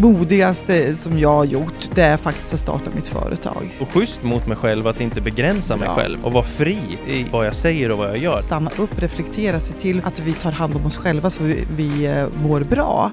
modigaste som jag har gjort, det är faktiskt att starta mitt företag. Och schysst mot mig själv att inte begränsa mig Ja. själv och vara fri i vad jag säger och vad jag gör. Stanna upp, reflektera, se till att vi tar hand om oss själva så vi, vi eh, mår bra.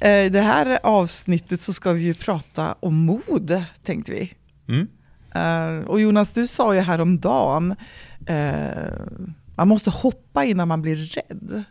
Eh, Det här avsnittet så ska vi ju prata om mod, tänkte vi. Mm. Eh, Och Jonas, du sa ju häromdagen, man måste hoppa innan man blir rädd.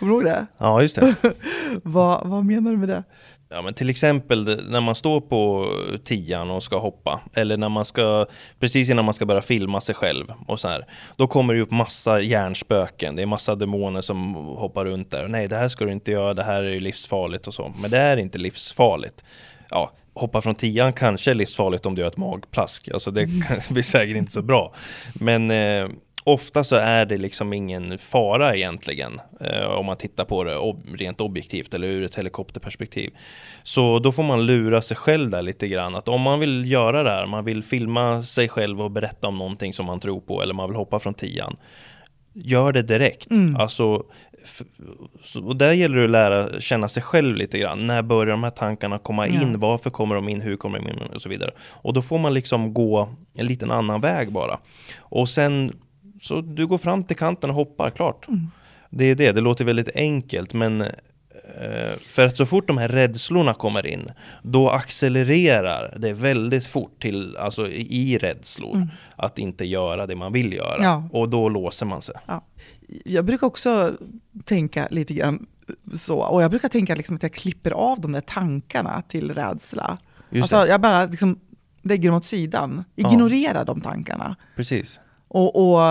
Kommer du ihåg det? Ja, just det. vad, vad menar du med det? Ja, men till exempel när man står på tian och ska hoppa eller när man ska precis innan man ska börja filma sig själv och så här. Då kommer det upp massa hjärnspöken. Det är massa demoner som hoppar runt där. Nej, det här ska du inte göra. Det här är livsfarligt och så. Men det är inte livsfarligt. Ja, hoppa från tian kanske är livsfarligt om du gör ett magplask. Alltså det blir säkert inte så bra. Men eh, ofta så är det liksom ingen fara egentligen. Eh, om man tittar på det ob- rent objektivt eller ur ett helikopterperspektiv. Så då får man lura sig själv där lite grann. Att om man vill göra det här, man vill filma sig själv och berätta om någonting som man tror på eller man vill hoppa från tian. Gör det direkt. Mm. Alltså, och där gäller det att lära känna sig själv lite grann. När börjar de här tankarna komma in? Varför kommer de in? Hur kommer de in? Och så vidare. Och då får man liksom gå en liten annan väg bara. Och sen, så du går fram till kanten och hoppar, klart. Mm. Det är det, det låter väldigt enkelt men eh, för att så fort de här rädslorna kommer in då accelererar det väldigt fort till, alltså i rädslor Mm. att inte göra det man vill göra Ja. och då låser man sig. Jag brukar också tänka lite grann så, och jag brukar tänka liksom att jag klipper av de där tankarna till rädsla. Just Alltså jag bara liksom lägger dem åt sidan, Ja. ignorerar de tankarna. precis. Och, och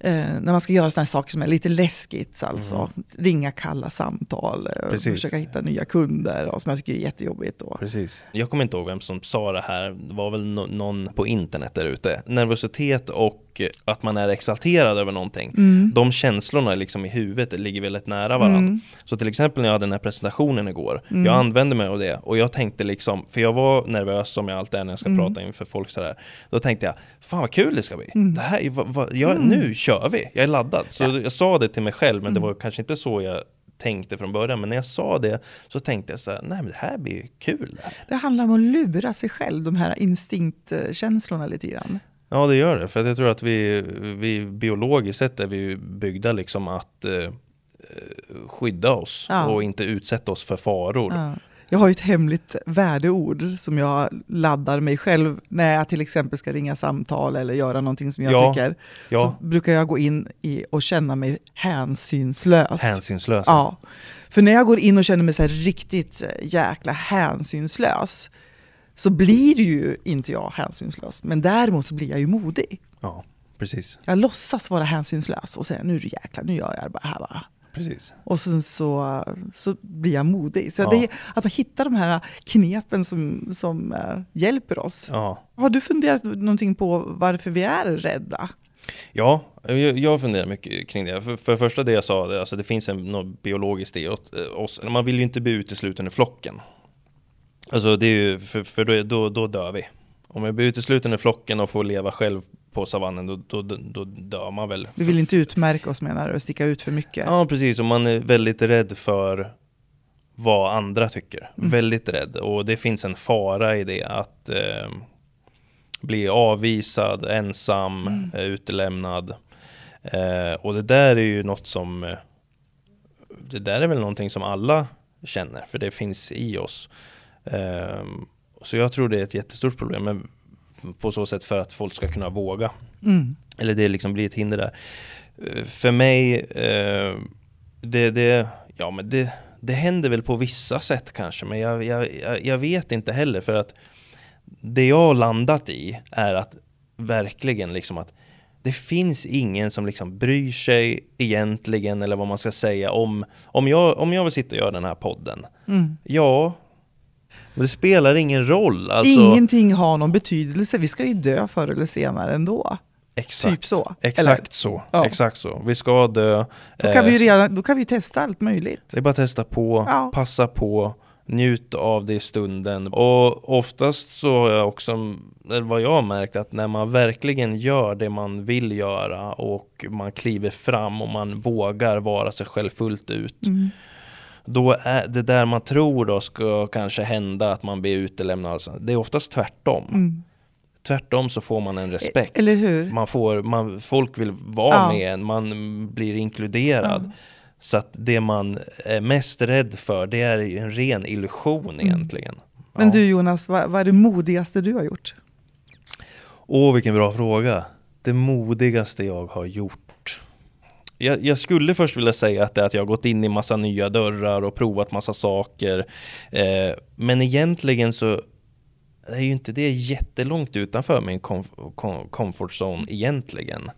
eh, när man ska göra sådana här saker som är lite läskigt, alltså ringa kalla samtal, eh, Mm. Precis. försöka hitta nya kunder, och som jag tycker är jättejobbigt då. Precis. Jag kommer inte ihåg vem som sa det här, det var väl no- någon på internet där ute. Nervositet och att man är exalterad över någonting. Mm. De känslorna liksom i huvudet ligger väldigt nära varandra. Mm. Så till exempel när jag hade den här presentationen igår, Mm. jag använde mig av det och jag tänkte liksom, för jag var nervös som jag alltid är när jag ska Mm. prata inför folk sådär. Då tänkte jag, fan vad kul det ska bli. Mm. Det här, är- vad, vad, jag, Mm. Nu kör vi, jag är laddad. Så Ja. jag sa det till mig själv, men det var kanske inte så jag tänkte från början. Men när jag sa det så tänkte jag så här, nej men det här blir ju kul. Det här. Det handlar om att lura sig själv, de här instinktkänslorna lite grann. Ja det gör det, för jag tror att vi, vi biologiskt sett är vi byggda liksom att eh, eh, skydda oss Ja. och inte utsätta oss för faror. Ja. Jag har ju ett hemligt värdeord som jag laddar mig själv när jag till exempel ska ringa samtal eller göra någonting som jag Ja. tycker. Ja, Så brukar jag gå in i och känna mig hänsynslös. hänsynslösa. Ja. För när jag går in och känner mig så riktigt eh, jäkla hänsynslös så blir ju inte jag hänsynslös. Men däremot så blir jag ju modig. Ja, precis. Jag låtsas vara hänsynslös och säger nu är det jäkla, nu gör jag det bara här bara. precis. Och sen så, så blir jag modig. Så Ja. det att man hittar de här knepen som, som eh, hjälper oss. Ja, Har du funderat någonting på varför vi är rädda? ja jag, jag funderar mycket kring det. För, för det första det jag sa, det, alltså det finns en, något biologiskt i eh, oss. Man vill ju inte bli utesluten ur flocken. Alltså det är ju, för, för då, då, då dör vi. Om jag blir utesluten ur flocken och får leva själv på savannen, då, då, då, då dör man väl. Vi vill inte utmärka oss menar du, och sticka ut för mycket. Ja, precis. Och man är väldigt rädd för vad andra tycker. Mm. Väldigt rädd. Och det finns en fara i det att eh, bli avvisad, ensam, Mm. eh, utelämnad. Eh, och det där är ju något som eh, det där är väl någonting som alla känner, för det finns i oss. Eh, så jag tror det är ett jättestort problem, men på så sätt för att folk ska kunna våga Mm. eller det liksom blir ett hinder där. Eh, För mig, eh, det, det, ja, men det, det händer väl på vissa sätt kanske, men jag, jag, jag, vet inte heller för att det jag har landat i är att verkligen liksom att det finns ingen som liksom bryr sig egentligen eller vad man ska säga om, om jag, om jag vill sitta och göra den här podden. Mm. Ja, det spelar ingen roll. Alltså, Ingenting har någon betydelse, vi ska ju dö förr eller senare ändå. exakt, Typ så. Exakt Eller? så. Ja. Exakt så. Vi ska dö. Då kan, vi Eh, redan, då kan vi testa allt möjligt. Det är bara att testa på, Ja. passa på, njut av det i stunden. Och oftast så har jag också, eller vad jag har märkt, att när man verkligen gör det man vill göra och man kliver fram och man vågar vara sig själv fullt ut. Mm. Då är det där man tror då ska kanske hända att man blir utelämnad. Alltså. Det är oftast tvärtom. Mm. Tvärtom så får man en respekt. Eller hur? Man får, man, folk vill vara Ja. med en, man blir inkluderad. Ja. Så att det man är mest rädd för det är en ren illusion egentligen. Mm. Men Ja. du Jonas, vad, vad är det modigaste du har gjort? Åh, vilken bra fråga. Det modigaste jag har gjort. Jag, jag skulle först vilja säga att det är att jag har gått in i massa nya dörrar och provat massa saker. Eh, men egentligen så är ju inte det jättelångt utanför min comf- com- comfort zone egentligen.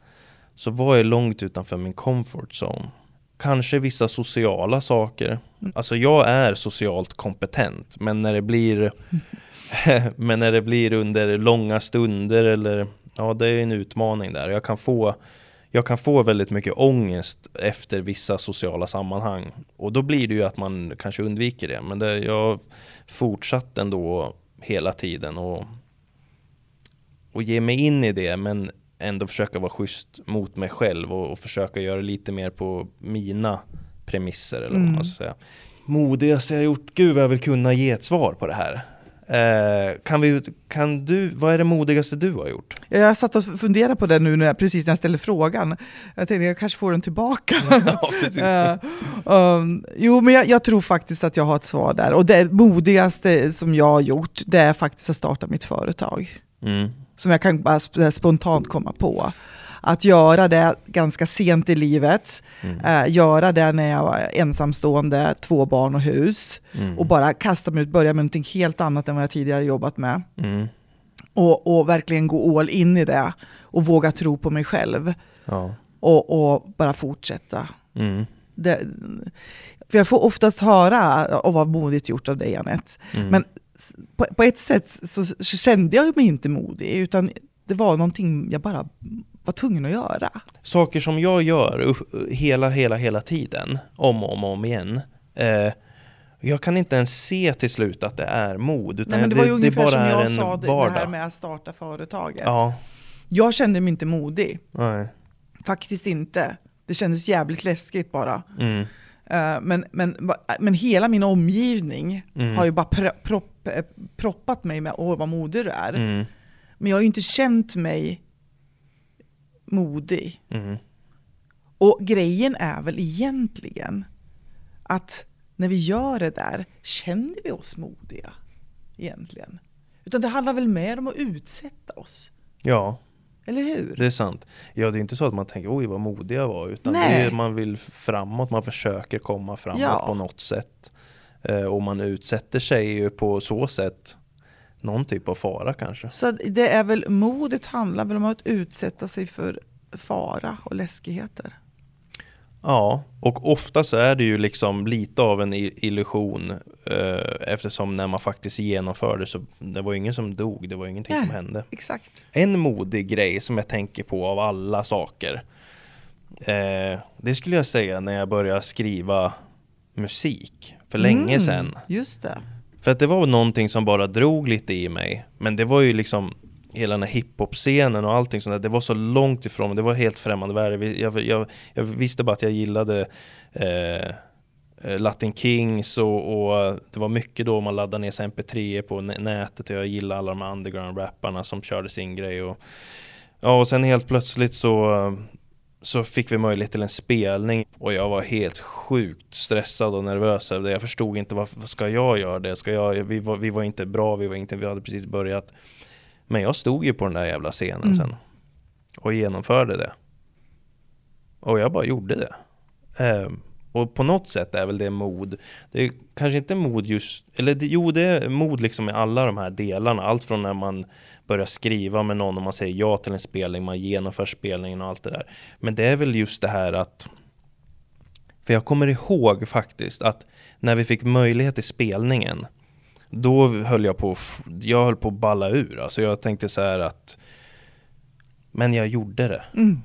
Så vad är långt utanför min comfort zone? Kanske vissa sociala saker. Alltså jag är socialt kompetent, men när det blir men när det blir under långa stunder eller ja, det är en utmaning där. Jag kan få jag kan få väldigt mycket ångest efter vissa sociala sammanhang och då blir det ju att man kanske undviker det. Men det, jag fortsatt ändå hela tiden och, och ge mig in i det men ändå försöka vara schysst mot mig själv och, och försöka göra lite mer på mina premisser eller vad Mm. man ska säga. Modigaste jag gjort? Gud vad jag vill kunna ge ett svar på det här. Eh, kan, vi, kan du, vad är det modigaste du har gjort? Jag satt och funderade på det nu när jag, precis när jag ställde frågan. Jag tänkte jag kanske får den tillbaka. ja. Eh, um, jo, men jag, jag tror faktiskt att jag har ett svar där. Och det modigaste som jag har gjort, det är faktiskt att starta mitt företag. Mm. Som jag kan bara sp- spontant komma på. Att göra det ganska sent i livet, Mm. eh, göra det när jag var ensamstående, två barn och hus. Mm. Och bara kasta mig ut, börja med någonting helt annat än vad jag tidigare jobbat med. Mm. Och, och verkligen gå all in i det. Och våga tro på mig själv. Ja. Och, och bara fortsätta. Mm. Det, för jag får oftast höra, och vad modigt gjort av dig Anette. Mm. Men på, på ett sätt så, så kände jag mig inte modig, utan det var någonting jag bara var tvungen att göra. Saker som jag gör hela, hela, hela tiden, om och om, om igen. Eh, jag kan inte ens se till slut att det är mod, utan Nej, men det var ju ungefär bara som jag sa, det, det vardag. här med att starta företaget. Ja, Jag kände mig inte modig, nej. faktiskt inte. Det kändes jävligt läskigt bara. Mm. Eh, Men, men, men hela min omgivning Mm. har ju bara pro, propp, eh, proppat mig med åh vad modig du är. Mm. Men jag har ju inte känt mig modig. Mm. Och grejen är väl egentligen att när vi gör det där, känner vi oss modiga egentligen? Utan det handlar väl mer om att utsätta oss, Ja, eller hur? det är sant. Ja, det är inte så att man tänker oj vad modig jag var, utan det är, man vill framåt, man försöker komma framåt Ja. på något sätt. Eh, och man utsätter sig ju på så sätt någon typ av fara kanske. Så det är väl, modet handlar väl om att utsätta sig för fara och läskigheter. Ja, och ofta så är det ju liksom lite av en illusion eh, eftersom när man faktiskt genomför det så det var ingen som dog, det var ingenting som Nej. hände. Exakt. En modig grej som jag tänker på av alla saker eh, det skulle jag säga när jag började skriva musik för länge Mm, sedan. Just det. För att det var någonting som bara drog lite i mig. Men det var ju liksom hela den här hiphop-scenen och allting sånt där. Det var så långt ifrån mig. Det var helt främmande värld. Jag, jag, jag visste bara att jag gillade eh, eh Latin Kings och, och det var mycket då man laddade ner sig mp3 på nätet och jag gillade alla de här underground-rapparna som körde sin grej. Och, ja, och sen helt plötsligt så så fick vi möjlighet till en spelning och jag var helt sjukt stressad och nervös över det. Jag förstod inte vad, vad ska jag göra det? Ska jag, vi, var, vi var inte bra, vi, var inte, vi hade precis börjat. Men jag stod ju på den där jävla scenen Mm. sen och genomförde det. Och jag bara gjorde det. Ehm, och på något sätt är väl det mod. Det är kanske inte mod just, eller det, jo det är mod liksom i alla de här delarna. Allt från när man börjar skriva med någon och man säger ja till en spelning, man genomför spelningen och allt det där. Men det är väl just det här att för jag kommer ihåg faktiskt att när vi fick möjlighet till spelningen då höll jag på, jag höll på att balla ur. Alltså jag tänkte så här att men jag gjorde det. Mm.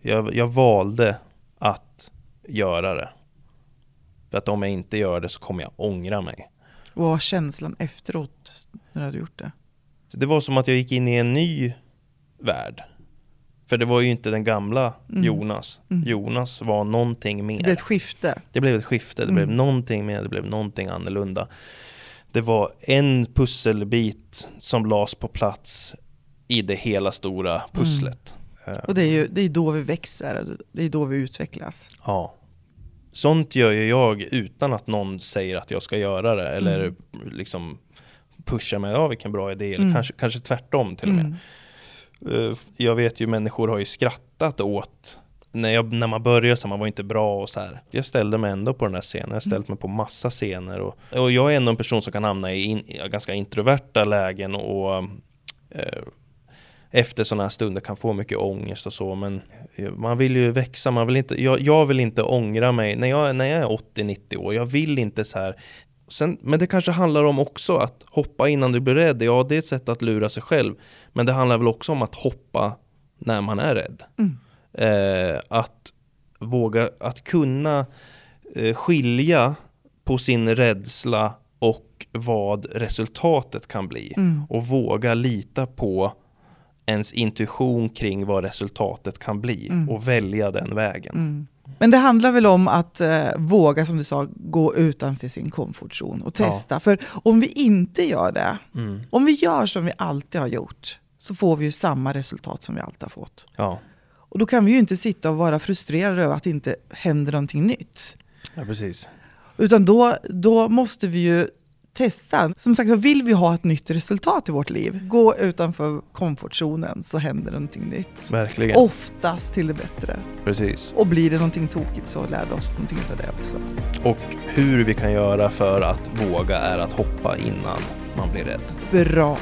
Jag, jag valde att göra det. För att om jag inte gör det så kommer jag ångra mig. Och vad var känslan efteråt när du hade gjort det? Så det var som att jag gick in i en ny värld. För det var ju inte den gamla Mm. Jonas. Mm. Jonas var någonting mer. Det blev ett skifte. Det blev ett skifte, det Mm. blev någonting mer, det blev någonting annorlunda. Det var en pusselbit som lades på plats i det hela stora pusslet. Eh, Och det är ju det är då vi växer, det är då vi utvecklas. Ja. Sånt gör ju jag utan att någon säger att jag ska göra det eller Mm. liksom pushar mig, ja vilken bra idé, eller Mm. kanske, kanske tvärtom till och med. Mm. Eh, Jag vet ju människor har ju skrattat åt när, jag, när man började så man var inte bra och så här. Jag ställde mig ändå på den här scenen, jag har ställt mig på massa scener och, och jag är ändå en person som kan hamna i, in, ganska introverta lägen och eh, efter sådana här stunder kan få mycket ångest och så men man vill ju växa, man vill inte, jag, jag vill inte ångra mig när jag, när jag är 80-90 år, jag vill inte så här Sen, men det kanske handlar om också att hoppa innan du blir rädd. Ja, det är ett sätt att lura sig själv. Men det handlar väl också om att hoppa när man är rädd. Mm. Eh, att våga, att kunna eh, skilja på sin rädsla och vad resultatet kan bli. Mm. Och våga lita på ens intuition kring vad resultatet kan bli. Mm. Och välja den vägen. Mm. Men det handlar väl om att eh, våga, som du sa, gå utanför sin komfortzon och testa. För om vi inte gör det, Mm. om vi gör som vi alltid har gjort, så får vi ju samma resultat som vi alltid har fått. Ja. Och då kan vi ju inte sitta och vara frustrerade över att det inte händer någonting nytt. ja, precis. Utan då, då måste vi ju testa. Som sagt, vill vi ha ett nytt resultat i vårt liv? Gå utanför komfortzonen så händer någonting nytt. Verkligen. Oftast till det bättre. Precis. Och blir det någonting tokigt så lär vi oss någonting av det också. Och hur vi kan göra för att våga är att hoppa innan man blir rädd. Bra.